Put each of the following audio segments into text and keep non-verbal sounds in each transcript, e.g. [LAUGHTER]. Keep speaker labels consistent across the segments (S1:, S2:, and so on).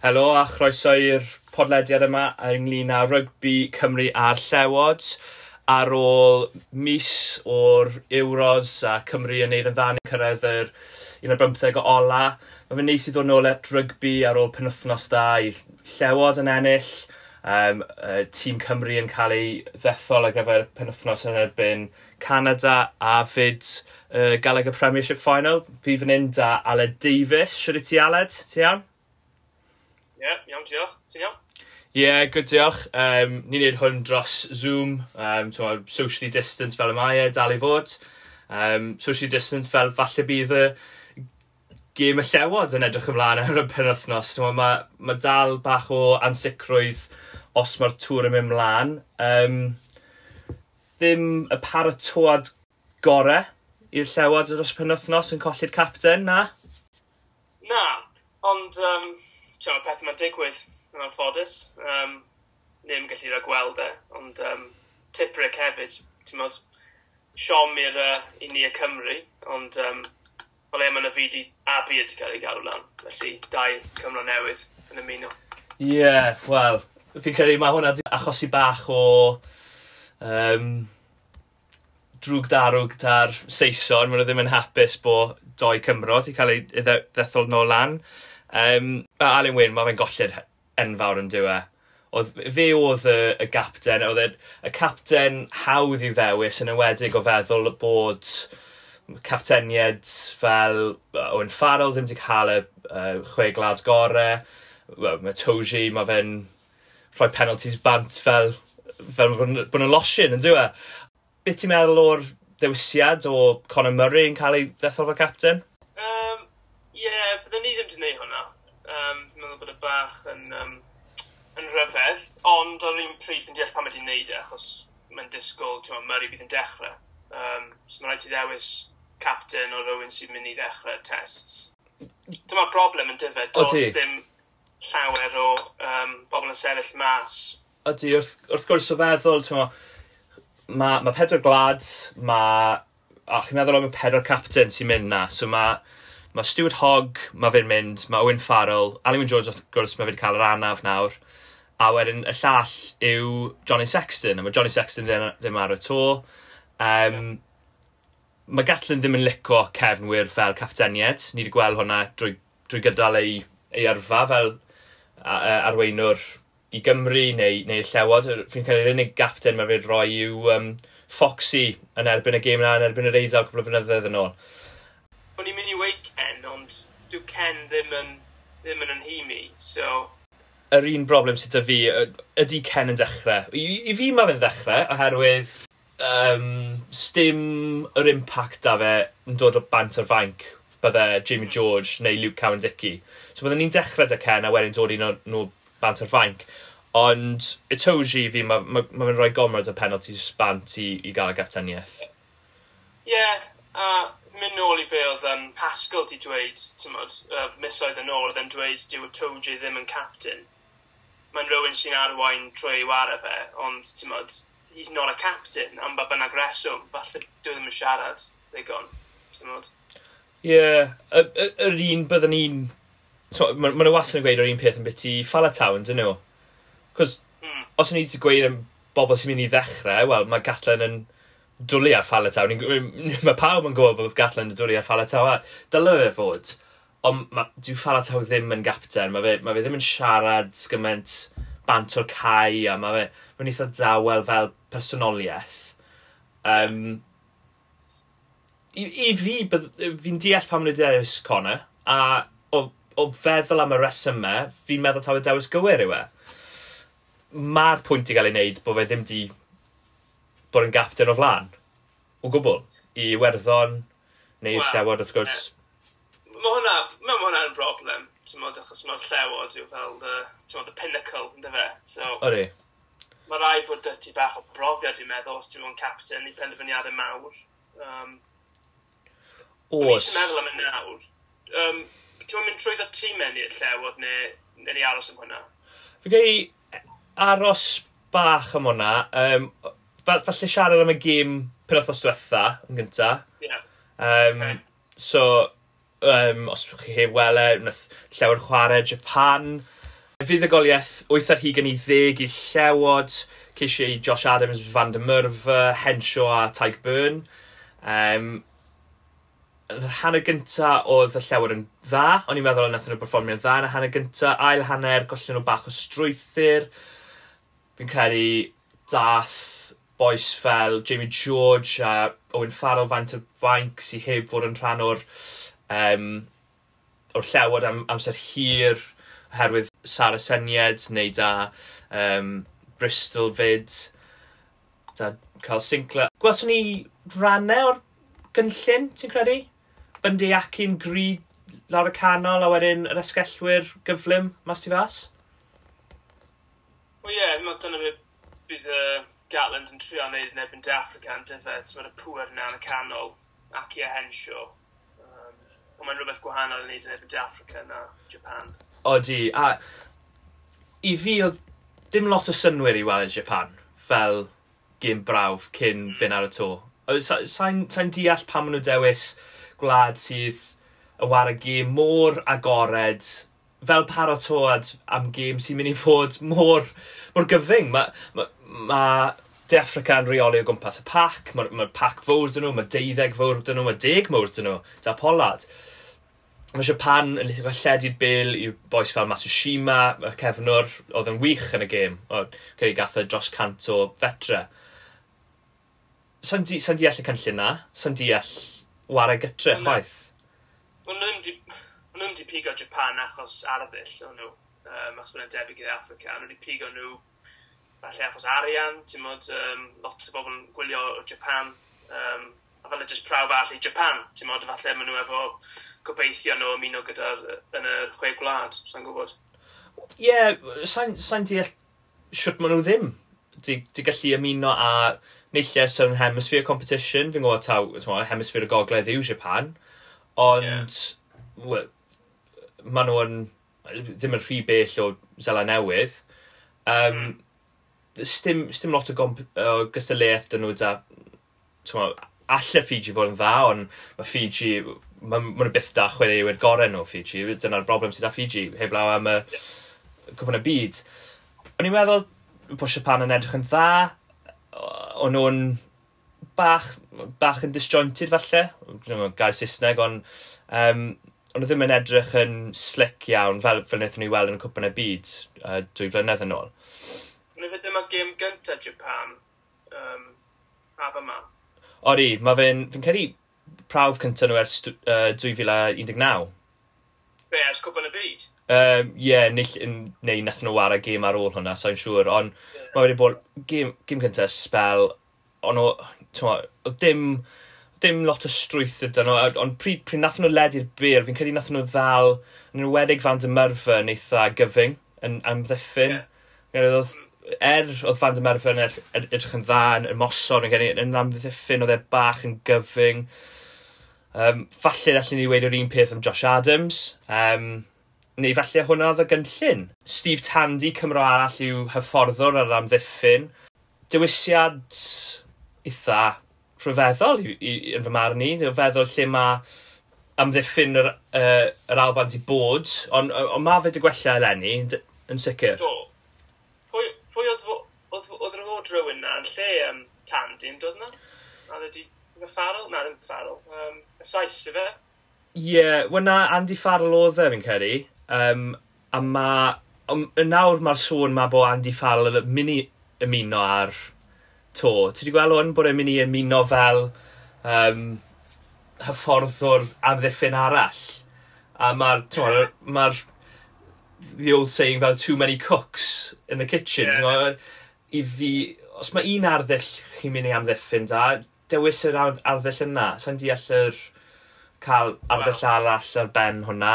S1: Helo a chroeso i'r podlediad yma ynglyn â rygbi Cymru a'r Llewod ar ôl mis o'r Euros a Cymru yn neud yn ddan yn cyrraedd yr 15 o ola. Mae fe'n neis i ddod nôl at rygbi ar ôl penwthnos da i'r Llewod yn ennill. Um, uh, tîm Cymru yn cael ei ddethol ar gyfer penwthnos yn erbyn Canada a fyd uh, Galeg y Premiership Final. Fi fan hyn da Aled Davies. Siwr i ti Aled? Ti iawn?
S2: Ie, iawn, diolch. Ti'n iawn?
S1: Ie, yeah, good diolch. Um, ni'n neud hwn dros Zoom, um, socially distance fel y mae e, dal i fod. Um, socially distance fel falle bydd y gêm y llewod yn edrych ymlaen ar y penwthnos. Mae ma, ma dal bach o ansicrwydd os mae'r tŵr yn mynd mlaen. Um, ddim y paratoad gore i'r llewod dros penwthnos yn colli'r capten, na?
S2: Na, ond um, ti'n meddwl, peth yma'n digwydd yn anffodus. Um, Nym gallu rhaid gweld e, ond um, tip hefyd, ti'n meddwl, siom i'r uh, i ni y Cymru, ond um, o le mae'n y fyd i Abid cael ei galw lan, felly dau Cymru newydd yn ymuno.
S1: Ie, yeah, wel, fi'n credu mae hwnna achosi bach o um, drwg darwg ta'r Saeson, maen nhw ddim yn hapus bod doi Cymro, ti cael ei ddethol nôl lan. Um, Alan Wyn, mae fe'n golled enfawr yn diwe. Oedd fe oedd y, y gapten, oedd y, y capten hawdd i'w ddewis yn ywedig o feddwl bod captenied fel Owen Farrell ddim wedi cael y uh, chwe glad gorau. Well, mae Toji, mae fe'n rhoi penalties bant fel, fel bod yn losin yn diwe. Beth ti'n meddwl o'r ddewisiad o Conor Murray yn cael ei ddethol fel capten?
S2: Ie, yeah, byddwn ni ddim wedi gwneud hwnna. Um, dwi'n meddwl bod y bach yn, um, yn rhyfedd, ond ar un pryd fi'n deall pan mae wedi'n e, achos mae'n disgwyl, ti'n meddwl, Murray bydd yn dechrau. Um, so mae rhaid i ddewis captain o rywun sy'n mynd i ddechrau tests. Dyma'r broblem yn dyfed, does dim llawer o um, bobl yn sefyll mas.
S1: Ydy, wrth, wrth gwrs o feddwl, ti'n mae ma pedwar glad, mae... A chi'n meddwl am y pedwar captain sy'n mynd na, so mae Mae Stuart Hogg, mae fe'n mynd, mae Owen Farrell, Alan Jones wrth gwrs mae fe'n cael yr anaf nawr. A wedyn y llall yw Johnny Sexton, a mae Johnny Sexton ddim, ddim ar y to. Um, mae Gatlin ddim yn lico cefnwyr fel capteniad. Ni wedi gweld hwnna drwy, drwy gydal ei, ei yrfa fel arweinwr i Gymru neu, neu llewod. Fi'n cael ei unig gapten mae fe'n rhoi yw um, Foxy yn erbyn y gêm yna, yn erbyn yr Eidal cwbl o fynyddoedd yn ôl
S2: o'n i'n mynd i weid Ken, ond dyw Ken ddim yn, ddim yn anhimi, so...
S1: Yr un broblem sydd â fi, ydy Ken yn dechrau. I, i fi mae fe'n dechrau, oherwydd um, stym yr impact da fe yn dod o bant o'r fainc bydde Jamie George neu Luke Cowan-Dickey. So bydden ni'n dechrau da Ken a wedyn dod un o nhw bant o'r fainc. Ond Itoji fi, mae ma, ma fe'n rhoi gomrod o penalty sbant i, i gael y gapteniaeth.
S2: Ie, yeah, a uh mynd nôl i be oedd um, Pascal ti dweud, ti'n modd, uh, misoedd yn ôl, oedd yn dweud dyw y Toji ddim yn captain. Mae'n rhywun sy'n arwain trwy ei wara fe, ond ti'n modd, he's not a captain, am ba bynnag reswm, falle dyw e ddim yn siarad ddigon, ti'n modd.
S1: Ie, yeah, yr un byddwn ni'n... Mae yna wastad yn gweud yr un peth yn beth byty Falatown, dyn nhw. Cos, mm. os o'n i wedi gweud yn bobl sy'n mynd i ddechrau, wel, mae Gatlin yn... Yn dwlu ar Falataw. Mae pawb yn gwybod bod Gatland yn dwlu ar Falataw. A fe fod, ond dyw Falataw ddim yn gapten. Mae fe, ma fe ddim yn siarad gymaint bant o'r cae a mae fe mae'n eitha dawel fel personoliaeth. Um, i, I fi, fi'n deall pam nhw dewis Connor, a o, o feddwl am y reswm resymau, fi'n meddwl taw y dewis gywir yw e. Mae'r pwynt i gael ei wneud bod fe ddim di bod yn gapten o flaen o gwbl i werddon neu well, Llewod wrth gwrs.
S2: Mae hwnna, mae hwnna'n broblem, ti'n modd, achos mae'r Llewod yw fel the, tymod, the pinnacle, ynddo fe. So,
S1: Odi.
S2: Mae rai bod dy ti bach o brofiad i'n meddwl os ti'n mwyn captain i penderfyniadau mawr. Um, Os. Ti'n meddwl am y nawr. Um, ti'n mynd trwy dda tîm enni i'r llewod neu, neu ni aros am hwnna?
S1: Fi gei aros bach am hwnna. Um, falle siarad am y gêm pyn othos diwetha yn gynta.
S2: Yeah.
S1: Um, okay. So, um, os chi heb wele, wnaeth llawer chwarae Japan. Fuddugoliaeth 8 ar hugen i 10 i llewod, ceisio i Josh Adams, Van der Myrfa, Henshaw a Taig Byrne. Um, yn yr hanner gynta oedd y llewer yn dda, o'n i'n meddwl o'n nhw'n performio'n dda yn y hanner gynta, ail hanner, gollen nhw bach o strwythyr. Fi'n credu dath boes fel Jamie George a Owen Farrell faint y fainc sy'n heb fod yn rhan o'r um, o'r llewod am, amser hir oherwydd Sara Syniad neu da um, Bristol fyd da cael Sinclair. Gwelson ni rannau o'r gynllun, ti'n credu? Byndeacu'n gri lawr y canol a wedyn yr esgellwyr gyflym mas ti fas?
S2: Wel ie, yeah, dyna beth bydd uh Gatland yn trio wneud yn ebyn De Africa yn dyfe, ti'n y pwer yna yn y canol ac i a hensio. Um, ond mae'n rhywbeth gwahanol yn wneud yn ebyn De Africa na Japan.
S1: Odi, a i fi oedd dim lot o synwyr i weld Japan fel gym brawf cyn mm. fynd ar y to. Sa'n sa, deall pan maen nhw dewis gwlad sydd y war y gêm mor agored fel paratoad am gêm sy'n mynd i fod [LAUGHS] mor, mor gyfyng. Mae ma, mae De Africa yn reoli o gwmpas y pac, mae'r ma, pac fawr dyn nhw, mae deuddeg fawr dyn nhw, mae deg mawr dyn nhw, da polad. Mae Japan yn llyfr lledu'r bil i boes fel Matsushima, y cefnwr, oedd yn wych yn y gêm, cyrraedd gath y dros cant o fetre. Sa'n di, sa di all y cynllun na? Sa'n di all warau gytre chwaith?
S2: Wel, nhw'n di pigo Japan achos arddill, o'n nhw. Um, achos bod nhw'n debyg i'r Africa, nhw wedi pigo nhw falle achos arian, ti'n modd, um, lot o bobl yn gwylio o Japan, um, a fel jyst prawf all i Japan, ti'n modd, falle maen nhw efo gobeithio nhw ymuno gyda yn y chwe gwlad, sa'n gwybod.
S1: Ie, yeah, sa'n sa deall siwt maen nhw ddim di, di gallu ymuno a neillio sy'n hemisphere competition, fi'n gwybod taw, hemisphere y gogledd yw Japan, ond yeah. maen nhw yn, ddim yn rhy bell o Zela Newydd, um, mm stym, stym lot o, gomp, o gystadleuaeth dyn nhw da, allai Fiji fod yn dda, ond mae Fiji, mae'n ma byth da chwaraewyr gorau nhw Fiji, dyna'r broblem sydd â Fiji, heblaw am y cwpan y byd. O'n i'n meddwl, bod Japan yn edrych yn dda, o'n nhw'n bach, bach yn disjointed falle, dwi'n gair Saesneg, ond um, ond ddim yn edrych yn slick iawn fel, fel wnaethon ni weld yn y cwpan y byd uh, dwy flynedd yn ôl
S2: am y gêm gyntaf Japan um, a fy ma.
S1: Ori, mae fe'n, fi'n credu prawf cyntaf nhw ers uh, 2019.
S2: Be, ers cwpan y byd?
S1: Ie, Um, yeah, nill, neu nath nhw wara gêm ar ôl hwnna, sa'n siŵr, ond yeah. mae wedi bod gêm, gêm cyntaf spel, ond o, o, dim, dim lot o strwyth ydyn nhw, ond pryd, pryd nath nhw ledu'r byr, fi'n credu nath nhw ddal, yn enwedig fan dymyrfa yn eitha gyfyng, yn amddiffyn. Yeah. Oedd mm er oedd Van der Merwe yn edrych yn dda, yn ymosod, yn, yn, yn amddiffyn, oedd e bach yn gyfyng. Um, falle allan ni wedi o'r un peth am Josh Adams, um, neu falle hwnna oedd y gynllun. Steve Tandy, Cymro arall yw hyfforddwr ar amddiffyn. Dewisiad eitha rhyfeddol i, i, yn fy marn i. Dwi'n feddwl lle mae amddiffyn yr, uh, yr Alban i bod, ond on, on mae fe dy gwella eleni, yn sicr.
S2: Do, bod rhywun na yn lle um, Candy'n dod na. A dde di... Farrell? Na, ddim Farrell. Um, y Sais, y fe?
S1: Ie, yeah, wna Andy Farrell oedd e, fi'n credu. Um, a ma... Um, nawr mae'r sôn mae bod Andy Farrell yn mynd i ymuno ar to. Ti wedi gweld o'n bod e'n mynd i ymuno fel um, hyfforddwr amddiffyn arall. A mae'r, mae'r, the old saying fel too many cooks in the kitchen. Yeah i fi, os mae un arddull chi'n mynd i amddiffyn da, dewis yr arddull yna. Sa'n deall yr cael arddull wow. arall ar ben hwnna.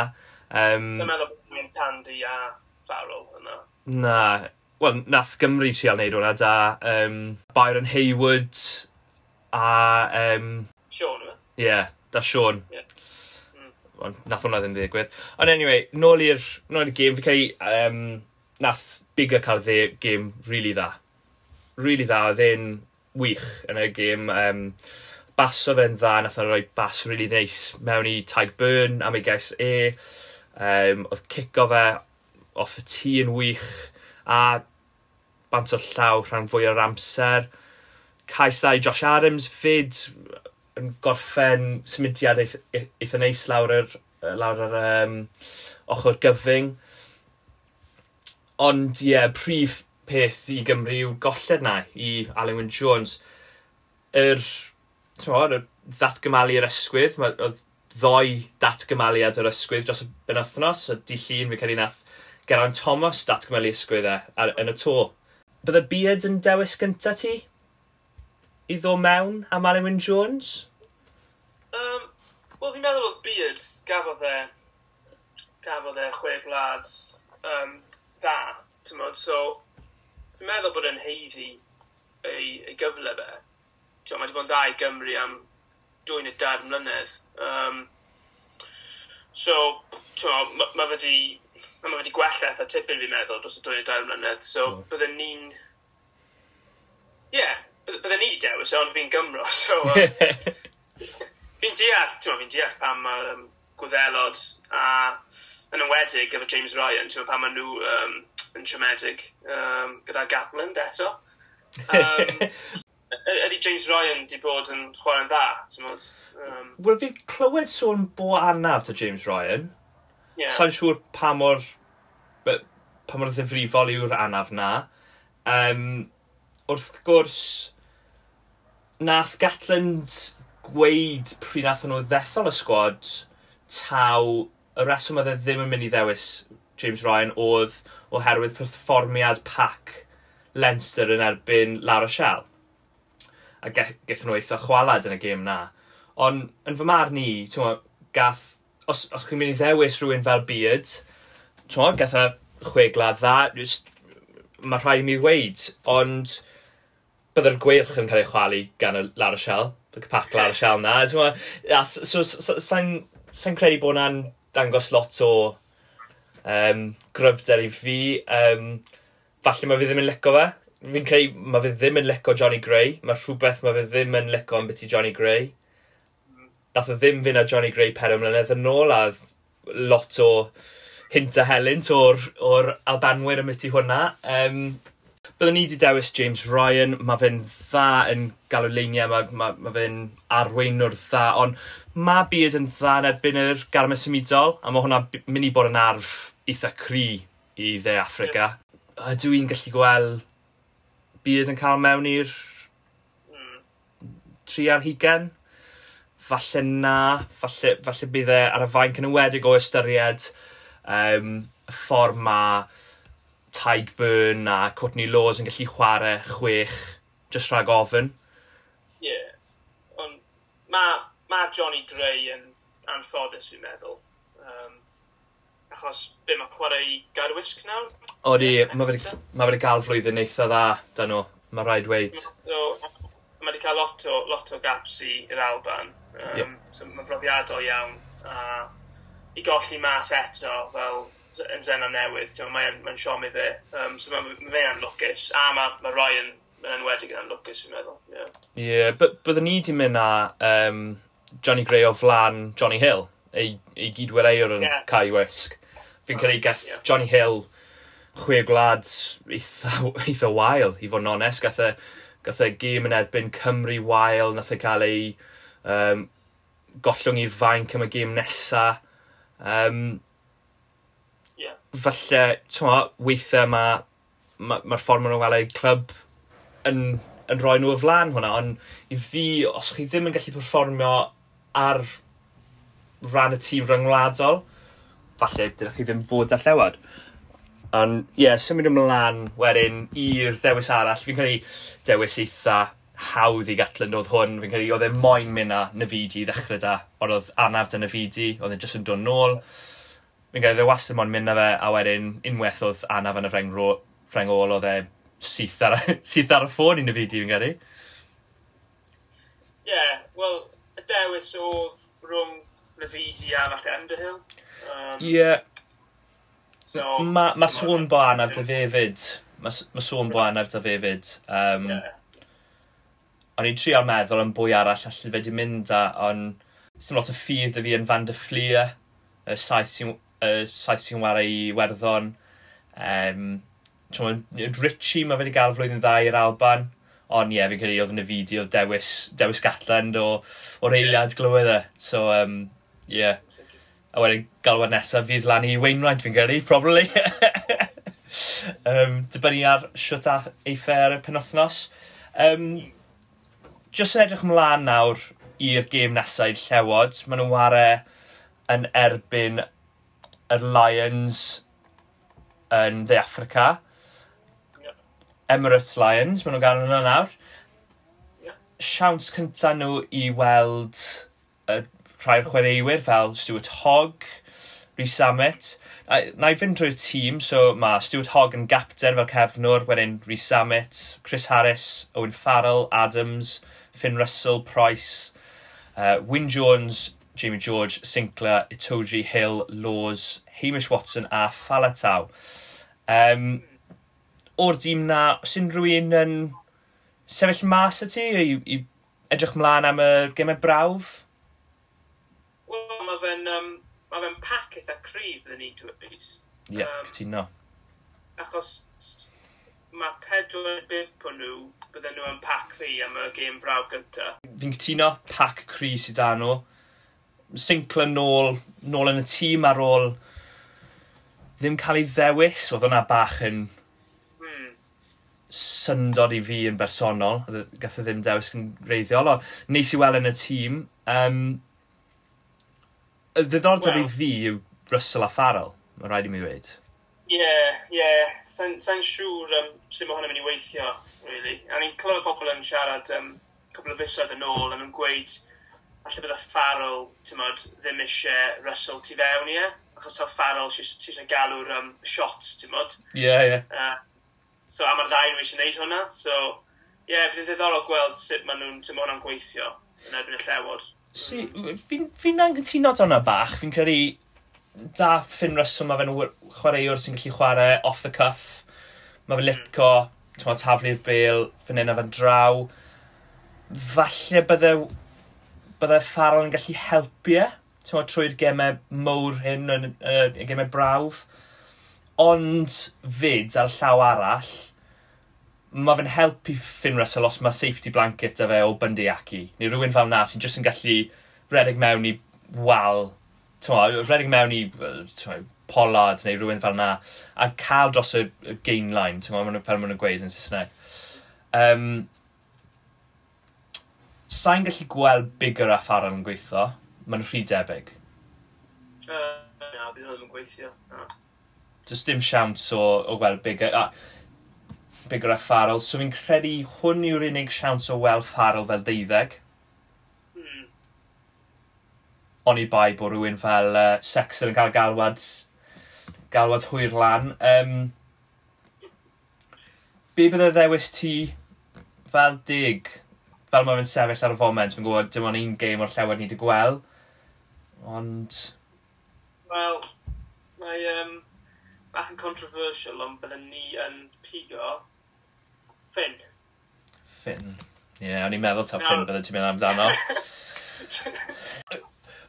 S2: Um, Sa'n so, meddwl bod mynd Tandy a Farrell yna?
S1: Na. Wel, nath Gymru trial wneud hwnna da. Um, Byron Haywood a... Um,
S2: Sean yma? E?
S1: Ie, yeah, da Sean. Yeah. Mm. Nath hwnna ddim ddigwydd. Ond anyway, nôl i'r gêm, fi cael um, nath Bigger cael dde gêm rili really dda really dda, oedd e'n wych yn y gêm. Um, baso fe'n dda, nath o'n rhoi bas really neis nice mewn i tag burn am ei gais e. Um, oedd cico fe off y tŷ yn wych a bant o llaw rhan fwy o'r amser. Cais dda i Josh Adams fyd yn gorffen symudiad e-, eitha neis lawr yr, lawr yr um, ochr gyfyng. Ond ie, yeah, prif peth i Gymru yw golled na i Alan Wyn Jones. Yr, tywod, ddatgymalu yr ysgwydd, oedd ddoi datgymaliad yr ysgwydd dros y benwthnos, y di llun fi ei nath Geraint Thomas datgymalu ysgwydd e ar, yn y to. Bydde Beard yn dewis gynta ti i ddo mewn am Alan Wyn Jones?
S2: Um, Wel, fi'n meddwl oedd Beard gafodd e, gafodd e chwe blad um, dda, ti'n so Fi'n meddwl bod yn heiddi ei, ei gyfle fe. Mae wedi bod yn dda i Gymru am dwy neu dar mlynedd. Um, so, mae ma wedi ma, mae wedi gwella eitha tipyn fi'n meddwl dros y dwy neu dar mlynedd, so mm. bydden ni'n... Ie, yeah, bydden ni wedi dewis, e, ond fi'n Gymro, [LAUGHS] so... [LAUGHS] Um, fi'n deall, fi'n deall pam mae um, gwyddelod a yn ymwedig efo James Ryan, ti'n pan maen nhw um, yn siomedig um, gyda Gatland eto. [LAUGHS] Um, ydy James Ryan di bod yn chwarae'n dda, ti'n modd? Um...
S1: Wel, fi'n clywed sôn bo anaf ta James Ryan. Yeah. Sa'n siŵr pa mor, pa mor ddifrifol yw'r anaf na. Um, wrth gwrs, nath Gatland gweud pryd nath nhw ddethol y sgwad taw y reswm oedd e ddim yn mynd i ddewis James Ryan oedd oherwydd perfformiad pac Leinster yn erbyn La Rochelle. A gethon nhw eitha chwalad yn y gêm na. Ond yn fy marn ni, ma, gath, os, os chi'n mynd i ddewis rhywun fel Beard, ma, gath y chweglad dda, mae rhai mi ddweud, ond byddai'r gweilch yn cael ei chwalu gan y La Rochelle, y pac La Rochelle na. So, sa'n so, so, so, so, so, so, so, credu bod na'n dangos lot o um, gryfder i fi. Um, falle mae fi ddim yn lico fe. Fi'n creu, mae fi ddim yn lico Johnny Gray. Mae rhywbeth mae fi ddim yn lico am beth i Johnny Gray. Nath o ddim fynd â Johnny Gray peder mlynedd yn ôl a lot o hint a helynt o'r, or Albanwyr am i hwnna. Um, Byddwn ni wedi dewis James Ryan, mae fe'n dda yn galw leiniau, mae, mae, mae fe'n arweinwr dda, ond mae byd yn dda yn erbyn yr garmes ymidol, a mae hwnna mynd i bod yn arf eitha cri i dde Africa. Yeah. Ydw i'n gallu gweld byd yn cael mewn i'r mm. tri ar hugen? Falle na, falle, falle bydd e ar y fainc yn ywedig o ystyried um, y ffordd mae Taig Byrne a Courtney Laws yn gallu chwarae chwech just rhag ofyn.
S2: Ie. Yeah. Ond mae ma Johnny Gray yn anffodus fi'n meddwl. Um, achos be mae chwarae i wisg nawr?
S1: Odi, mae wedi cael flwyddyn eitha dda, da nhw, mae rhaid dweud.
S2: So, mae wedi cael lot o, lot o gaps i, i'r Alban. Um, yep. so, mae brofiadol iawn. A, I golli mas eto, fel yn Zeno newydd, mae'n mae siom i fe. Um, so mae ma fe'n amlwcus, a mae ma Ryan yn enwedig yn amlwcus, fi'n meddwl. Ie,
S1: yeah. yeah, byddwn ni wedi mynd na um, Johnny Gray o flan Johnny Hill? ei, ei gydwireiwr yn yeah. Cai Wisg. Fi'n credu gath yeah. Johnny Hill chwe gwlad eitha, [LAUGHS] eitha wael, i fod yn onest. Gath e, gath e gêm yn erbyn Cymru wael, nath e cael ei um, gollwng i fainc am y gêm nesa. Um, yeah. Falle, ti'n weithiau mae'r ma, ma, ffordd maen nhw'n cael eu clwb yn, yn rhoi nhw y flan hwnna, ond i fi, os chi ddim yn gallu perfformio ar rhan y tîm ryngwladol. Falle, dydych chi ddim fod â llewod. Ond, ie, yeah, symud ymlaen wedyn i'r dewis arall. Fi'n credu dewis eitha hawdd i Gatland oedd hwn. Fi'n credu oedd e moyn mynd â Nafidi i ddechrau da. Ond oedd anaf da Nafidi, oedd e jyst yn dod nôl. Fi'n credu oedd e wastad moyn mynd â fe, a wedyn unwaith oedd anaf yn y reng, ro, ôl oedd e syth ar, [LAUGHS] syth ar y ffôn i Nafidi, fi'n credu.
S2: Ie, yeah, wel, y dewis oedd rhwng Navidi a falle Underhill. Um, ie. Um,
S1: yeah. So, mae ma sôn bo anaf dy fe fyd. Mae ma sôn bo anaf dy fe fyd. Um, yeah. O'n i'n trial meddwl yn bwy arall allu fe di mynd a, ond sy'n lot o ffydd dy fi yn fan dy Fleer, y saith sy'n sy wario i werddon. Um, Richie mae wedi gael flwyddyn dda i'r Alban. Ond ie, yeah, fi'n credu oedd yn y fideo dewis, dewis Gatland o, o'r eiliad yeah. glywed e. So, um, Ie. Yeah. A wedyn galwad nesaf fydd lan i Wainwright fi'n credu, probably. [LAUGHS] um, dibynnu ar siwt a eiffer y penwthnos. Um, just yn edrych ymlaen nawr i'r gêm nesau llewod. Maen nhw'n ware yn erbyn yr Lions yn Dde Africa. Yeah. Emirates Lions, maen nhw'n ganol hwnna nawr. Yeah. Siawns cyntaf nhw i weld y rhai o'r chwaraewyr fel Stuart Hogg, Rhys Samet. Na i fynd drwy'r tîm, so mae Stuart Hogg yn gapten fel cefnwr, wedyn Rhys Samet, Chris Harris, Owen Farrell, Adams, Finn Russell, Price, uh, Wyn Jones, Jamie George, Sinclair, Itoji, Hill, Laws, Hamish Watson a Falatau. Um, o'r dîm na, os unrhyw un yn sefyll mas y ti i, i edrych mlaen am y gemau brawf?
S2: ond mae fe'n um, ma fe pac eitha cryf than ni'n dweud.
S1: Ie, yeah, um, cytuno.
S2: Achos mae pedwar bimp o nhw bydden nhw yn pac fi am y gêm brawf gyntaf.
S1: Fi'n cytuno pac cry sydd â nhw. Sinclair nôl, nôl yn y tîm ar ôl ddim cael ei ddewis. Oedd hwnna bach yn hmm. syndod i fi yn bersonol. Gath o ddim dewis yn reiddiol. O, neis i weld yn y tîm. Um, y ddiddordeb well, i fi yw Russell a Farrell, mae'n rhaid i mi dweud.
S2: Ie, yeah, ie. Yeah. Sa'n sa siŵr um, sut mae hwnna'n mynd i weithio, really. A ni'n clywed pobl yn siarad um, cwbl o fusoedd yn ôl, a nhw'n gweud allai bydd y Farrell, ti'n modd, ddim eisiau Russell tu fewn i e, achos o Farrell sy'n eisiau galw'r um, shots, ti'n modd.
S1: Ie, yeah, ie. Yeah. Uh,
S2: so, a mae'r ddau nhw eisiau gwneud hwnna, so, ie, yeah, bydd yn ddiddorol gweld sut maen nhw'n, ti'n modd, gweithio yn erbyn y llewod.
S1: Si, fi'n fi anghytuno dyna bach. Fi'n credu da ffyn reswm mae fe'n chwaraewr sy'n gallu chwarae off the cuff. Mae fe'n litco taflu'r bel, fy'n hyn a fan draw. Falle bydde, bydde Farrell yn gallu helpu e trwy'r gemau mowr hyn, y gemau brawf. Ond fyd ar llaw arall, mae fe'n helpu Finn Russell os mae safety blanket a fe o Bundyaki. Neu rhywun fel na sy'n jyst yn gallu redeg mewn i wal, redeg mewn i twa, Pollard neu rhywun fel na, a cael dros y, y gain line, ti'n gwybod, fel maen nhw'n gweud yn Saesneg. Um, Sa'n gallu gweld bigger a Farrell yn gweithio, mae'n rhy debyg.
S2: Uh, na, bydd hwn yn gweithio.
S1: Does dim siawns o, o weld bigger. A, bigger a Farrell, so fi'n credu hwn yw'r unig siawns o weld Farrell fel deuddeg. Mm. Ond i bai bod rhywun fel uh, Sexton yn cael galwad, galwad hwyr lan. Um, be bydde ddewis ti fel dig, fel mae fe'n sefyll ar y foment, fi'n gwybod dim ond un game o'r llewer ni wedi gweld, ond...
S2: Wel, mae um, bach yn controversial ond bydden ni yn pigo Finn.
S1: Finn. Ie, yeah, o'n i'n meddwl ta no. Finn bydde ti'n mynd amdano. [LAUGHS]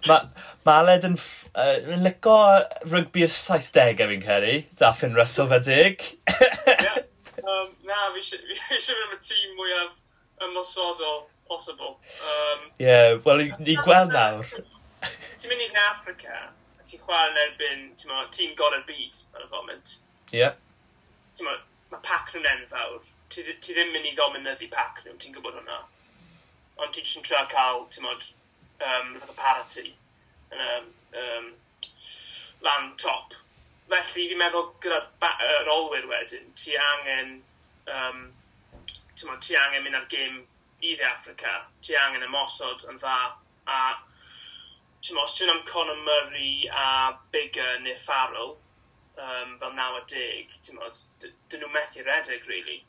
S1: Mae ma Aled yn, uh, yn lico rygbi'r 70au fi'n credu, da Finn Russell fe dig.
S2: yeah. um, na, fi eisiau mynd am y tîm mwyaf ymosodol possible. Um,
S1: yeah, wel, ni'n gweld nawr.
S2: Ti'n mynd i Africa, a ti'n chwarae yn erbyn, ti'n tîm gorau'r byd, ar y foment.
S1: Ie. Yeah.
S2: Mae pac nhw'n enfawr, ti, ti ddim mynd i ddominyddu pac nhw, ti'n gwybod hwnna. Ond ti jyst yn trio cael, ti'n modd, um, fath o parity yn y um, lan top. Felly fi'n meddwl gyda'r er olwyr wedyn, ti angen, um, ti'n modd, ti angen mynd ar gêm i dde Africa, ti angen ymosod yn dda, a ti'n modd, os ti'n am Conor Murray a Bigger neu Farrell, um, fel 90, ti'n modd, dyn nhw methu redeg, really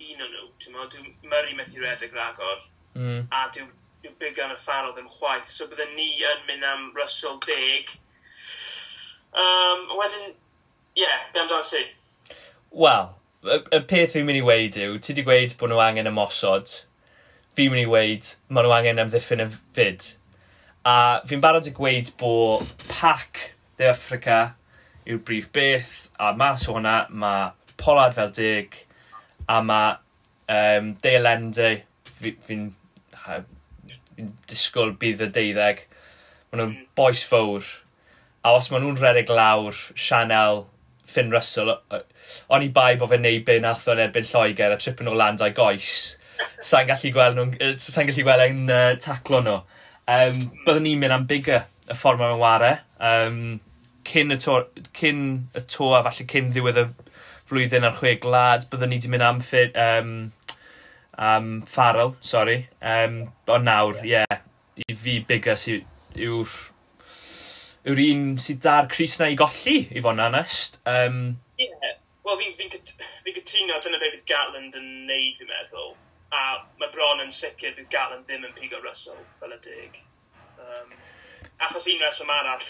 S2: un o'n nhw. Dwi'n Murray methu redeg ragor, mm. a dwi'n yw yn y ffarodd ddim chwaith. So bydden ni yn mynd am Russell 10. Um, wedyn, ie, yeah, be amdano ti?
S1: Wel, y, y peth fi'n mynd i weid yw, ti di gweud bod nhw angen ymosod. Fi'n mynd i weid, maen nhw angen amddiffyn y fyd. A fi'n barod i gweud bod pac De Africa yw'r brif beth, a mas o hwnna mae Pollard fel dig, a mae um, Dale Ende fi'n fi, fi, fi disgwyl bydd y deuddeg. Maen nhw'n mm. boes fawr. A os maen nhw'n redeg lawr, Chanel, Finn Russell, o'n i bai bod fe'n neud be nath o'n erbyn Lloegr a tripyn o land a'i goes. [LAUGHS] Sa'n gallu gweld nhw'n sa'n gallu gweld yn uh, taclo nhw. Um, Byddwn ni'n mynd am bigger y ffordd mae'n ware. Um, cyn y to, cyn y to a falle cyn ddiwedd y, flwyddyn ar chwe glad, byddwn ni wedi mynd am, ffit, um, am Farrell, sorry. Um, ond nawr, ie, yeah, i fi bigas yw'r yw'r un sydd da'r Cris na i golli, i fod yn onest. Um,
S2: yeah. Wel, fi'n fi, fi, fi cytuno, dyna beth bydd Gatland yn neud, fi'n meddwl. A mae bron yn sicr bydd Gatland ddim yn pigo Russell, fel y dig. Um, achos un reswm arall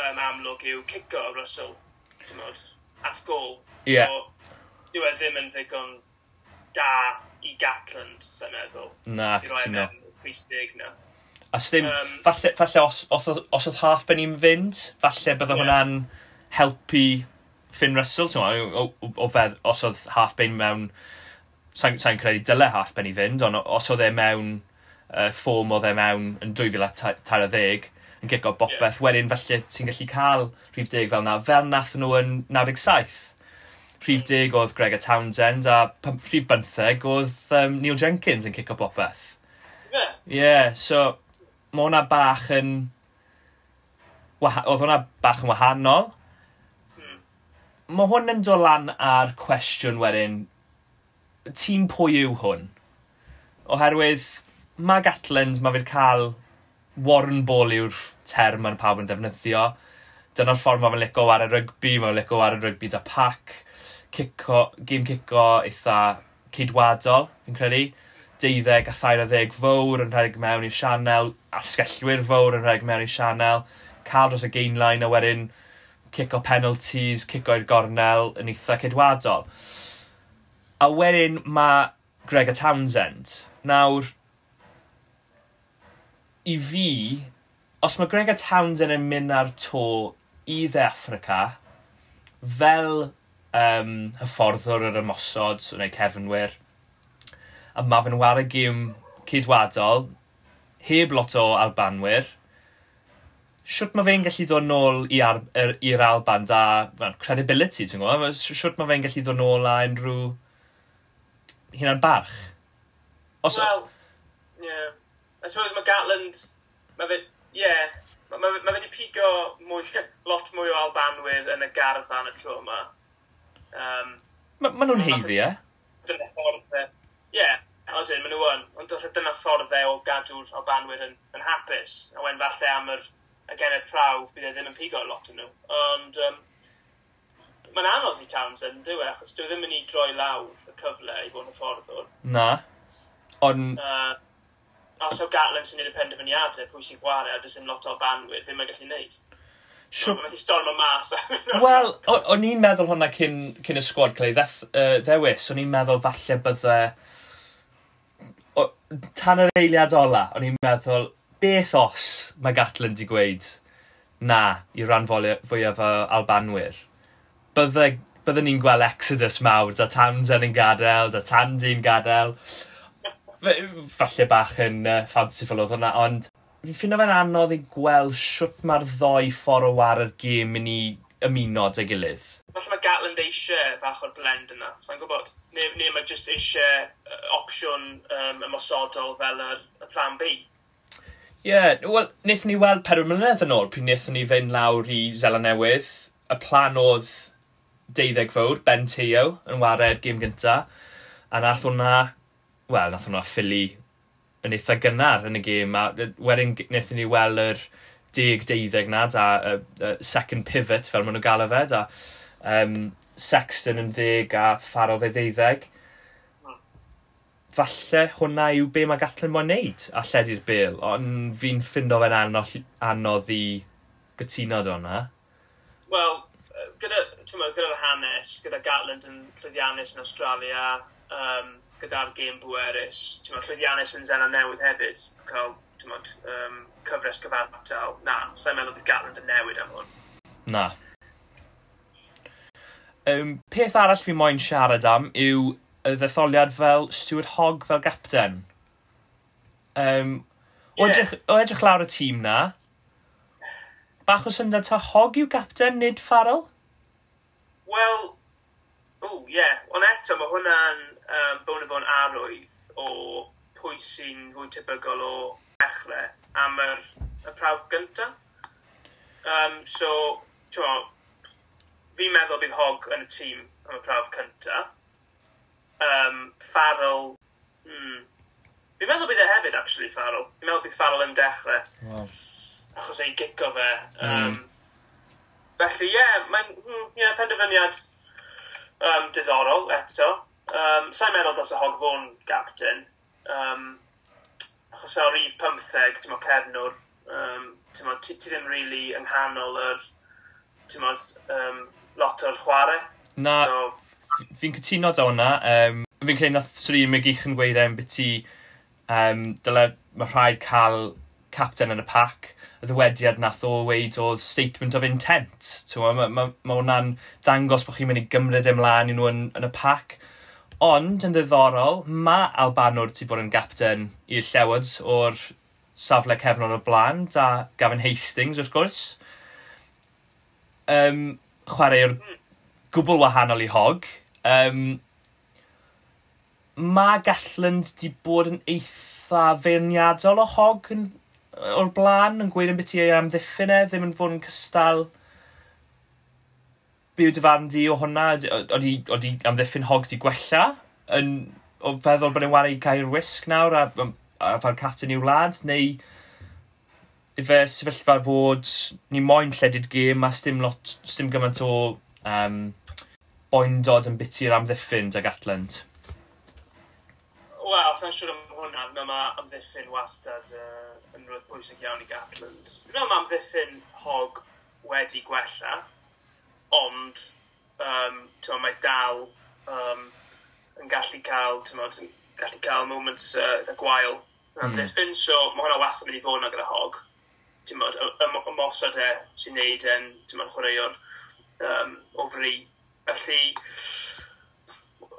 S2: um, amlwg yw cico Russell, at gol.
S1: Yeah.
S2: So, dyw e ddim yn ddigon da i Gatland, sy'n meddwl.
S1: Na, cytuno.
S2: E pwysig na.
S1: A ddim, um, falle, falle os, os, os oedd half ben i'n fynd, falle bydde yeah. hwnna'n helpu Finn Russell, ti'n o, o, o fedd, os oedd half ben mewn, sa'n sa credu dyle half ben i fynd, ond os oedd e mewn uh, ffom oedd e mewn yn 2013, yn gigo bopeth, yeah. wedyn falle ti'n gallu cael rhif deg fel na, fel nath nhw yn 97 rhif deg oedd Gregor Townsend a rhif byntheg oedd um, Neil Jenkins yn cico popeth. Ie. Yeah. yeah, so mae hwnna bach yn... Oedd hwnna bach yn wahanol. Mm. Mae hwn yn dod lan ar cwestiwn wedyn, tîm pwy yw hwn? Oherwydd, mae Gatland, mae fe'n cael Warren Ball yw'r term yn pawb yn defnyddio. Dyna'r ffordd mae fe'n licio ar y rygbi, mae fe'n licio ar y rygbi da pac cico, gêm cico eitha cydwadol, fi'n credu. Deuddeg a thair a ddeg fawr yn rhedeg mewn i sianel, asgellwyr fawr yn rhedeg mewn i sianel, cael dros y gainline a wedyn cico penalties, cico i'r gornel yn eitha cydwadol. A wedyn mae Gregor Townsend. Nawr, i fi, os mae Gregor Townsend yn mynd ar to i dde Africa, fel um, hyfforddwr yr ymosod, so neu cefnwyr. A mae fe'n y gym cydwadol, heb lot o albanwyr. Siwt mae fe'n gallu dod nôl i'r er, Alban da well, credibility, ti'n gwybod? Siwt mae fe'n gallu dod nôl a unrhyw hynna'n barch.
S2: Os... Well, yeah. I suppose mae Gatland, mae fe, yeah, mae ma, ma fe wedi pigo mwy, [LAUGHS] lot mwy o Albanwyr yn y gardd fan y tro yma. Um,
S1: ma, ma nhw'n heiddi, e?
S2: Dyna ffordd e. Ie, yeah, odyn, maen nhw yn. Ond falle dyna ffordd e o gadw'r o banwyr yn, yn hapus. A wen falle am yr y prawf, bydd e ddim yn pigo lot yn nhw. Ond um, mae'n anodd i Townsend, dyw e, achos dyw e ddim yn ei droi lawr y cyfle i fod yn fforddwr.
S1: Na. Ond... Uh,
S2: os o Gatlin sy'n gwneud y penderfyniadau, pwy sy'n gwario, a dysyn lot o banwyr, ddim yn gallu neud siwr bod wedi storm [LAUGHS] o mas.
S1: Wel, o'n i'n meddwl hwnna cyn, cyn y sgwad, Clay, ddeth, uh, ddewis, o'n i'n meddwl falle bydde... O, tan yr eiliad ola, o'n i'n meddwl, beth os mae Gatlin di gweud na i ran fwyaf o Albanwyr? Bydde, bydde ni'n gweld exodus mawr, da Tamsen yn gadael, da Tandy'n gadael. Falle bach yn uh, fanciful oedd hwnna, ond fi'n ffindio fe'n anodd i gweld siwt mae'r ddoi ffordd o war y gêm yn i ymuno dy gilydd.
S2: Falle mae Gatland eisiau bach o'r blend yna, sa'n gwybod. Neu, neu mae jyst eisiau uh, opsiwn um, ymosodol fel yr, y plan B.
S1: Ie, yeah, wel, wnaethon ni weld pedwar mlynedd yn ôl pryd wnaethon ni fynd lawr i Zela Newydd. Y plan oedd deuddeg fawr, Ben Teo, yn wared gym gynta. A nath hwnna, wel, nath hwnna ffili yn eitha gynnar yn y gêm. A wedyn wnaethon ni weld yr deg deuddeg na, a uh, uh, second pivot fel maen nhw'n galw fe, a um, Sexton yn ddeg a Faro fe ddeuddeg. Falle hwnna yw be mae Gatlin mo'n neud a lledu'r bil, ond fi'n ffindo fe'n anodd, anodd i gytuno do hwnna.
S2: Wel, gyda, gyda'r hanes, gyda Gatland yn llwyddiannus yn Australia, um, gyda'r gêm bwerus. Ti'n meddwl, llwyddiannus yn Zena newydd hefyd, cael, um, cyfres gyfartal. Na, sa'n meddwl bydd Gatland yn newid am hwn.
S1: Na. Um, peth arall fi moyn siarad am yw y ddetholiad fel Stuart Hogg fel gapten. Um, o,
S2: yeah.
S1: edrych, o edrych lawr y tîm na, bach o syndod ta Hogg yw gapten, nid Farrell?
S2: Wel, o, ie. Yeah. Ond eto, mae hwnna'n um, bod fo'n arwydd o pwy sy'n fwy tebygol o dechrau am yr, y prawf gyntaf. Um, so, twa, fi'n meddwl bydd Hog yn y tîm am y prawf cyntaf. Um, Farrell, hmm. fi'n meddwl bydd e hefyd, actually, Farrell. Fi'n meddwl bydd Farrell yn dechrau.
S1: Wow.
S2: Achos ei gico fe. Um,
S1: mm.
S2: Felly, ie, yeah, mae'n hmm, yeah, penderfyniad um, diddorol eto. Um, sa'n meddwl dos y hog fo'n gapten. Um, achos fel rif 15, ti'n cefnwr, um, ti, ti ddim really yng nghanol yr, ti'n mo, um, lot o'r chwarae.
S1: Na,
S2: so,
S1: fi'n cytuno da hwnna. Um, fi'n credu nath Sri Megich yn gweud e'n beth i um, dyle mae rhaid cael captain yn y pac. Y ddywediad nath o weid o statement of intent. Mae ma, ma, ma hwnna'n dangos bod chi'n mynd i gymryd e ymlaen i nhw yn, yn y pac. Ond, yn ddiddorol, mae Albanwr ti bod yn gapten i'r llewod o'r safle cefnod o blaen, da Gavin Hastings, wrth gwrs. Um, chwaraewr gwbl wahanol i hog. Um, mae Gatland di bod yn eitha feirniadol o hog yn, o'r blaen, yn gweud yn beth i ei amddiffyn e, ddim yn fod yn cystal be yw dy farn di o hwnna? Oeddi, oeddi amddiffyn hog di gwella? Yn, o feddwl bod e'n wario i gael wisg nawr a, a, a fel captain i'w wlad? Neu i fe sefyllfa fod ni moyn lledu'r gêm a stym, lot, stym gymaint o um, boendod yn biti'r amddiffyn ag Atlant?
S2: Wel, sa'n siŵr am hwnna, mae ma amddiffyn wastad uh, yn rwydd pwysig iawn i Gatland. Dwi'n meddwl mae amddiffyn hog wedi gwella, ond um, tyma, mae dal um, yn gallu cael, tyma, yn gallu cael moments uh, eitha gwael yn amddiffyn, mm. so mae hwnna wastad yn mynd i fod yna gyda hog. Ti'n bod, ymosod e sy'n neud yn, ti'n bod, chwaraewr um, o fri. Felly,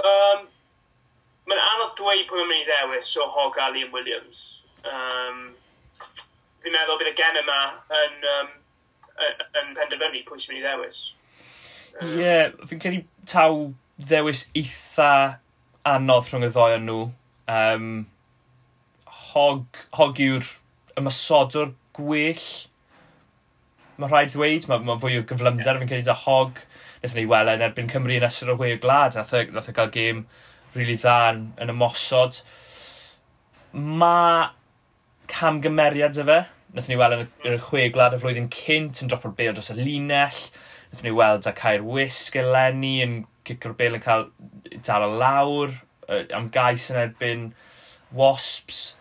S2: um, mae'n anodd dweud pwy mae'n mynd i ddewis o hog a Liam Williams. Um, fi'n meddwl bydd y gem yma yn, um, yn penderfynu pwy sy'n mynd i ddewis.
S1: Ie, yeah, fi'n credu taw ddewis eitha anodd rhwng y ddoi o'n nhw. Um, hog, hog yw'r ymysodwr gwell. Mae rhaid ddweud, mae ma fwy o gyflymder yeah. fi'n credu da hog. Nethon ni weld yn erbyn Cymru yn esod o hwe o glad. Nath e, nath e gael gêm rili really dda yn, yn ymosod. Mae camgymeriad y fe. Nethon ni weld yn y chwe glad y flwyddyn cynt yn dropo'r beo dros y linell. Fyddwn ni weld a cair Wisg eleni yn cicio'r bel yn cael dal o lawr, am gais yn erbyn Wasps.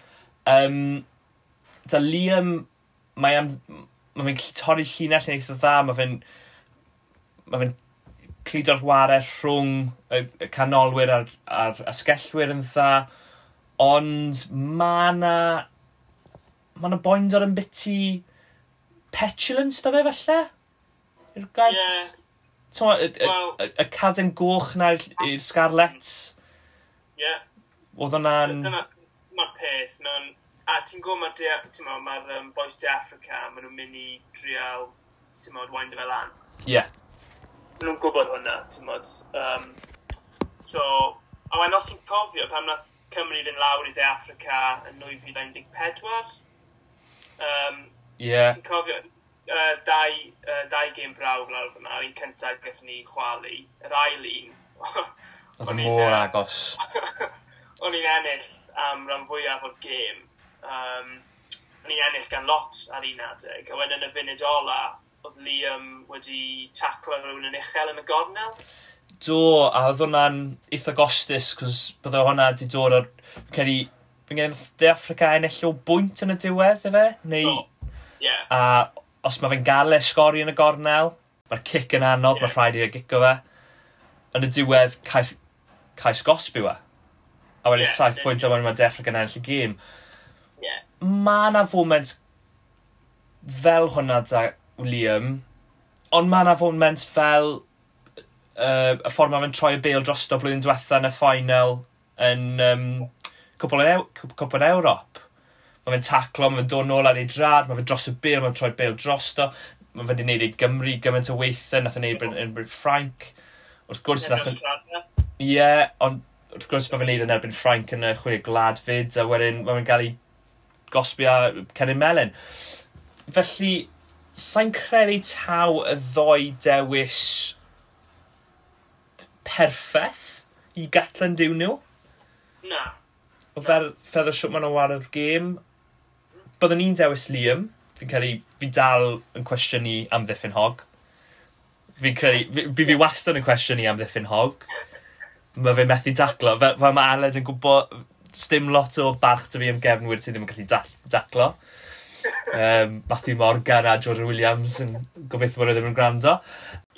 S1: Um, da Liam, mae am, mae fe'n torri llinell yn eitha dda, mae fe'n mae fe'n cludo'r warau rhwng y, y canolwyr a'r, a'r asgellwyr yn dda, ond mae yna mae yna boind yn biti petulance da fe falle? Yw'r gair... Yeah. Y, y, y, y caden goch na i'r Scarlet.
S2: Ie. Yeah.
S1: Oedd hwnna'n...
S2: Dyna, mae'r peth, mae'n... A ti'n gwybod, mae'r ma um, boes de Africa, maen nhw'n mynd i drial, ti'n modd, wind fel lan.
S1: Ie. Yeah.
S2: Maen nhw'n gwybod hwnna, ti'n modd. Um, so, a wen os ti'n cofio pam nath Cymru fynd lawr i dde Africa yn 2014, um,
S1: yeah.
S2: ti'n cofio, uh, dau, uh, dau gêm brawf lawr fyna, un cyntaf gaethon ni chwalu, yr ail un.
S1: Oedd yn môr agos. [LAUGHS]
S2: o'n i'n ennill am ran fwyaf o'r gêm. Um, o'n i'n ennill gan lot ar un adeg, a wedyn yn y funud ola, oedd Liam wedi taclo rhywun yn uchel yn y gornel.
S1: Do, a oedd hwnna'n eitha gostus, cos bydde hwnna wedi dod o'r... ar... credu, fy credu, De Africa ennill o bwynt yn y diwedd, efe? Neu...
S2: Do, ie. yeah.
S1: A os mae fe'n gael e sgori yn y gornel, mae'r cic yn anodd, yeah. mae rhaid i gico fe. Yn y diwedd, caeth, caeth gosbi we. A wedyn yeah, saith pwynt o mewn mae deffro gan ennill y gêm.
S2: Yeah.
S1: Mae yna foment fel hwnna da Liam, ond mae yna foment fel uh, y ffordd mae fe'n troi y bel drosto blwyddyn diwetha yn y ffainal yn um, cwpl, yn Ew Cwpl yn Ewrop mae fe'n taclo, mae fe'n dod nôl ar ei drad, mae fe dros y bil, mae fe'n troi bil drosto, mae fe'n wedi gwneud ei Gymru gymaint o weithio, nath e'n gwneud yn erbyn Ffrainc. Wrth gwrs, nath e'n... Ie, ond wrth gwrs mae fe'n gwneud yn erbyn Ffrainc yn y chwe glad fyd, a wedyn mae fe'n cael ei gosbi a Cerin Melin. Felly, sa'n credu taw y ddoi dewis perffaith i gatlan diw nhw?
S2: Na.
S1: O fer feddwl siwt maen nhw ar y gêm, byddwn ni'n dewis Liam. Fi'n credu, fi dal yn cwestiynu am ddiffyn hog. Fi'n credu, fi, fi, fi wastad yn cwestiynu am ddiffyn hog. Mae fe methu daclo. Fe, fe mae Aled yn gwybod, stym lot o barch dy fi am gefnwyr sydd ddim yn gallu daclo. Um, Matthew Morgan a Jordan Williams yn gobeithio bod nhw ddim yn gwrando.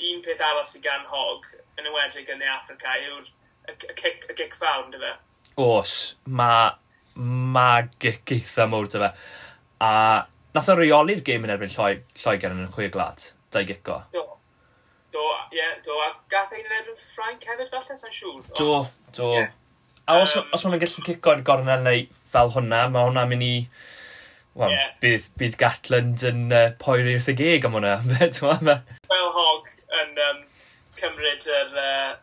S2: Un peth arall sydd gan hog, yn ywedig yn Africa, yw'r y gic, gic fawr, dy fe?
S1: Os, mae ma gic eitha mowr dy fe. A nath o reoli'r gêm yn erbyn lloi, Lloegr yn y chwe glat, dau gico.
S2: Do, do, ie, yeah, do, a gath ein yn erbyn Ffrainc hefyd falle, sa'n siŵr.
S1: Do, do. Yeah. A os, um, os maen nhw'n gallu cico'r gornel neu fel hwnna, mae hwnna'n mynd i... Wel, yeah. bydd, bydd Gatland yn uh, poeri wrth y geg am hwnna. [LAUGHS]
S2: Fel hog yn um, cymryd yr, uh,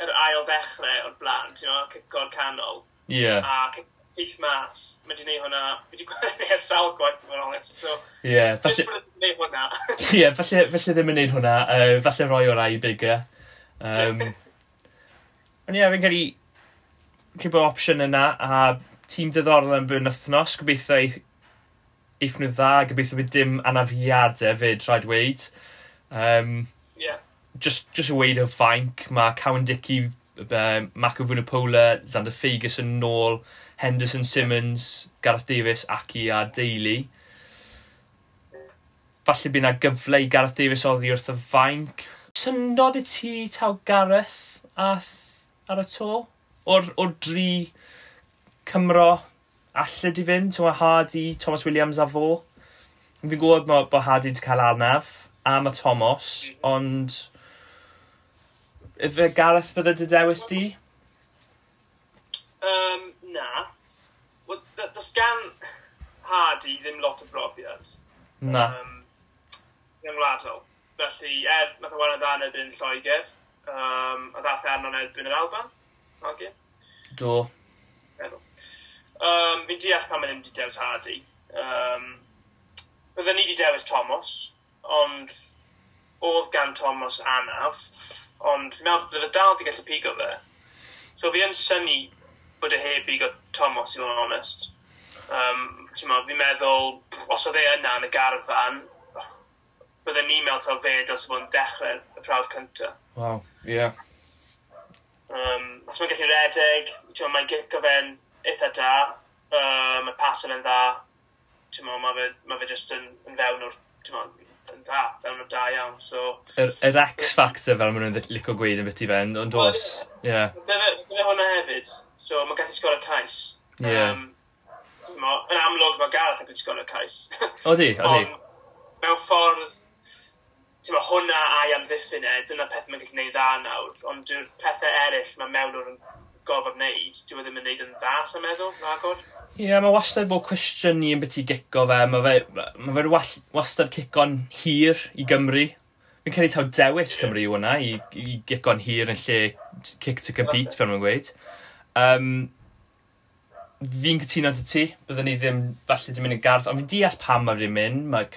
S2: yr ail ddechrau o'r blaen, ti'n meddwl, cico'r canol.
S1: Ie. Yeah.
S2: A pith mas, mae wedi gwneud hwnna, mae wedi gwneud [LAUGHS] ers sawl gwaith yn honest, so...
S1: Ie, yeah, falle...
S2: Gwneud hwnna. [LAUGHS]
S1: Ie, yeah, falle, falle ddim yn gwneud hwnna, uh, falle roi o'r ai bigger. Um, [LAUGHS] ond ie, yeah, fi'n credu, Cyn bod opsiwn yna, a tîm diddorol yn byn wythnos, gobeithio eith nhw dda, gobeithio bydd dim anafiadau fyd, rhaid weid. Um,
S2: yeah.
S1: Just, just y weid o fainc, mae Cowan Dickey um, Marco Vunapola, Xander Figus yn nôl, Henderson Simmons, Gareth Davies Aki a Daly. Falle bydd yna gyfle i Gareth Davies oddi wrth y fainc. Syndod i ti taw Gareth ath ar y to? O'r, or dri Cymro alled di fynd, ti'n Hardy, Thomas Williams a fo. Fi'n gwybod bod Hardy wedi cael arnaf a mae Thomas, ond Ife Gareth bydde dy dewis di?
S2: Um, na. Well, does gan Hardy ddim lot o brofiad.
S1: Na.
S2: Um, Ymwladol. Felly, er, nath o wana'n dan erbyn Lloegr, um, a ddath e arno'n erbyn yr Alban. Okay. E?
S1: Do. Meddwl.
S2: Um, fi'n deall pan mae ddim wedi dewis Hardy. Um, Bydden ni wedi dewis Thomas, ond oedd gan Thomas anaf, ond fi'n meddwl bod y dal wedi gallu pigo fe. So fi yn syni bod e heb pigo i fod yn onest. Um, fi'n meddwl, os oedd e yna yn y garfan, bydden ni'n meddwl taw fe dylse bod yn dechrau y prawf cyntaf.
S1: Wow, ie. Yeah.
S2: Um, os mae'n gallu redeg, mae'n gicio fe'n eitha da, uh, mae pasel yn dda, mae fe, ma fe jyst yn, yn fewn o'r yn da, fel nhw'n da iawn, so...
S1: Yr, yr X-factor fel maen nhw'n licio gweud yn beth i fe'n, ond dos, ie.
S2: Yeah. Hwnna hefyd, so mae'n gallu sgol y cais.
S1: Ie. Yeah.
S2: Um, yn amlwg mae Gareth yn gallu sgol y cais. [LAUGHS]
S1: Odi, odi.
S2: Ond mewn ffordd, ti'n hwnna a'i amddiffyn e, dyna peth mae'n gallu gwneud dda nawr, ond dyw'r pethau eraill mae mewn o'r gofod wneud, dyw e ddim yn wneud yn dda, sy'n meddwl, nagod?
S1: Ie, yeah, mae wastad bod cwestiwn ni yn beth i gico fe. Mae fe, ma fe wastad cico'n hir i Gymru. Fi'n cael ei taw dewis. Cymru yw hwnna, i, i gico'n hir yn lle kick to compete, fel mae'n gweud. Um, fi'n cytuno dy ti, byddwn ni ddim falle dim mynd yn gardd, ond fi'n deall pam mae fi'n mynd. Mae,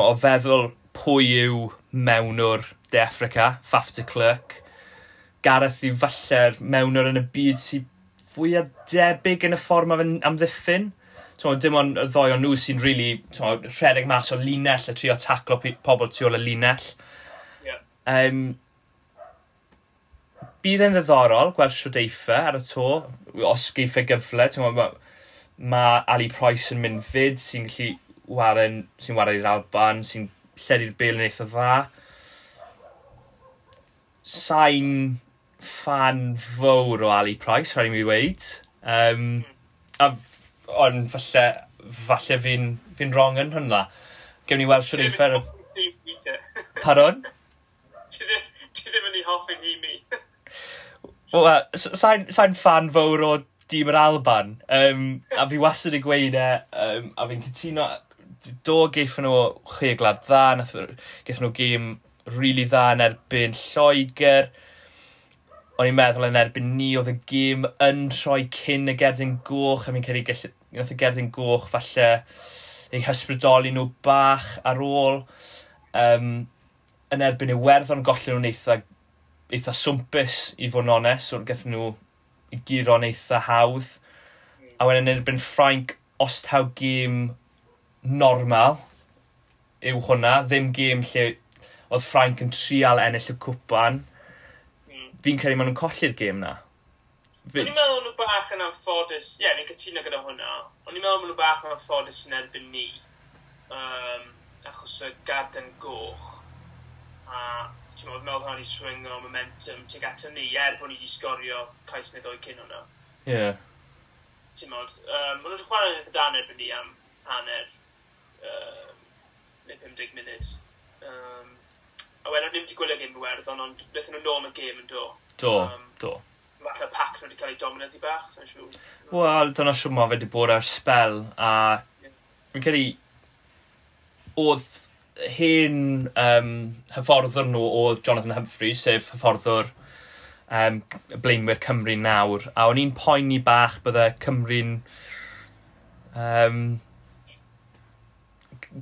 S1: o feddwl pwy yw mewnwr De Africa, Faf de Clerc, Gareth yw falle'r mewnwr yn y byd sy'n fwy a debyg yn y ffordd mae fe'n amddiffyn. Twa, dim ond y ddoi o nhw sy'n really twa, rhedeg mas o linell a trio taclo pobl tu ôl y linell.
S2: Yeah.
S1: Um, bydd e'n ddiddorol gweld siodeitha ar y to, os geif e gyfle. Mae ma Ali Price yn mynd fyd sy'n gallu waren, sy'n waren i'r Alban, sy'n lledu'r bel yn eitha dda. Sain fan fawr o Ali Price, rhaid i mi weid. Um, a ond falle, falle fi'n fi wrong yn hwnna. Gewn ni weld siwr eiffer...
S2: Pardon? [LAUGHS] Ti ddim yn ei hoffi'n hi mi. [LAUGHS]
S1: Wel, sa'n sa fan fawr o dîm yr Alban. Um, a fi wastad y gweud e, um, a fi'n cytuno... Do geith nhw chwe glad dda, geith nhw gêm rili really dda yn erbyn Lloegr o'n i'n meddwl yn erbyn ni oedd y gêm yn troi cyn y gerdyn goch, a fi'n credu gallu, y gerdyn goch falle eu hysbrydoli nhw bach ar ôl. Um, yn erbyn y werddon gollen nhw'n eitha, eitha swmpus i fod yn onest, o'r gathen nhw i giro'n eitha hawdd. A wedyn yn erbyn Ffrainc, os taw gêm normal yw hwnna, ddim gêm lle oedd Ffrainc yn trial ennill y cwpan, fi'n credu maen nhw'n colli'r gêm na.
S2: O'n i'n meddwl nhw bach yn anffodus, ie, yeah, ni'n cytuno gyda hwnna. O'n i'n meddwl nhw bach yn anffodus yn erbyn ni. Um, achos y gaden goch. A ti'n meddwl, meddwl hwnna'n i swing o momentum tuag ato er ni, er bod ni wedi sgorio cais neu ddwy cyn hwnna.
S1: Ie. Yeah.
S2: Ti'n meddwl, um, maen nhw'n chwarae yn eitha dan erbyn ni am hanner, um, neu 50 munud. Um, a wedyn nhw wedi gwylio'n unwerddon, ond wnaethon nhw nôl yn gêm yn do.
S1: Do, um, do.
S2: Falle pac nhw wedi cael ei dominyddi bach, sa'n siŵr.
S1: Wel, dyna siw ma fe wedi bod ar spel, a yeah. fi'n credu, oedd hen um, hyfforddwr nhw oedd Jonathan Humphreys, sef hyfforddwr um, blaenwyr Cymru nawr, a o'n i'n poeni bach bydde Cymru'n um,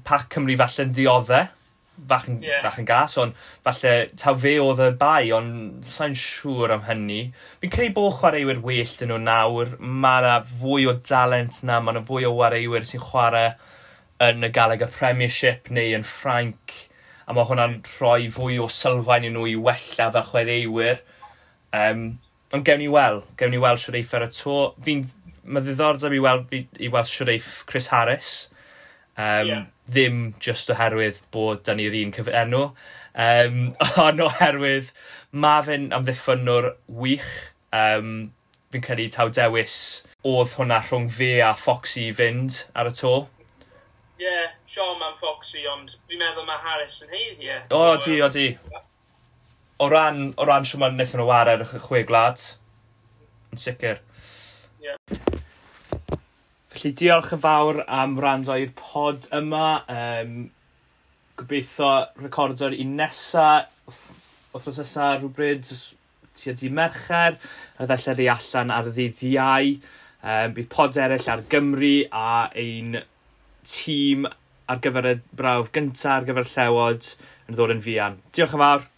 S1: pac Cymru falle'n dioddau, fach yn, yeah. fach yn gas, ond falle taw fe oedd y bai, ond sa'n siŵr am hynny. Fi'n credu bod chwaraewyr well dyn nhw nawr, mae yna fwy o dalent na, mae yna fwy o chwaraewyr sy'n chwarae yn y galeg y Premiership neu yn Ffrainc, a mae hwnna'n rhoi fwy o sylfaen i nhw i wella fel chwaraewyr. Um, ond gewn ni weld, gewn ni weld Siwreif ar y to. Fi'n, mae ddiddordeb i weld, i weld Siwreif Chris Harris. Um, yeah. Ddim just oherwydd bod da ni'r un cyfenw, um, [LAUGHS] ond oherwydd mae fe'n amddiffynwr wych. Um, fi'n credu taw dewis oedd hwnna rhwng fe a Foxy i fynd ar y to.
S2: Ie, yeah, Sean ma'n Foxy, ond fi'n meddwl mae Harris yn heidd, ie.
S1: O, o, di, o, di. O ran, o ran siw ma'n wnaethon nhw wared y chwe glad, yn sicr. Ie. Yeah. Felly diolch yn fawr am rando i'r pod yma. Um, gobeithio recordo'r un nesa, wythnos nesa rhywbryd tua di mercher, a ddellai rei allan ar ddydd iau. Um, bydd pod eraill ar Gymru a ein tîm ar gyfer y brawf gyntaf ar gyfer llewod yn ddod yn fian. Diolch yn fawr.